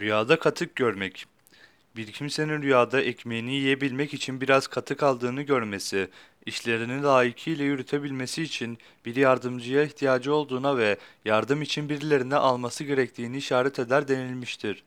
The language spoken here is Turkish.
Rüyada katık görmek. Bir kimsenin rüyada ekmeğini yiyebilmek için biraz katık aldığını görmesi, işlerini layıkıyla yürütebilmesi için bir yardımcıya ihtiyacı olduğuna ve yardım için birilerine alması gerektiğini işaret eder denilmiştir.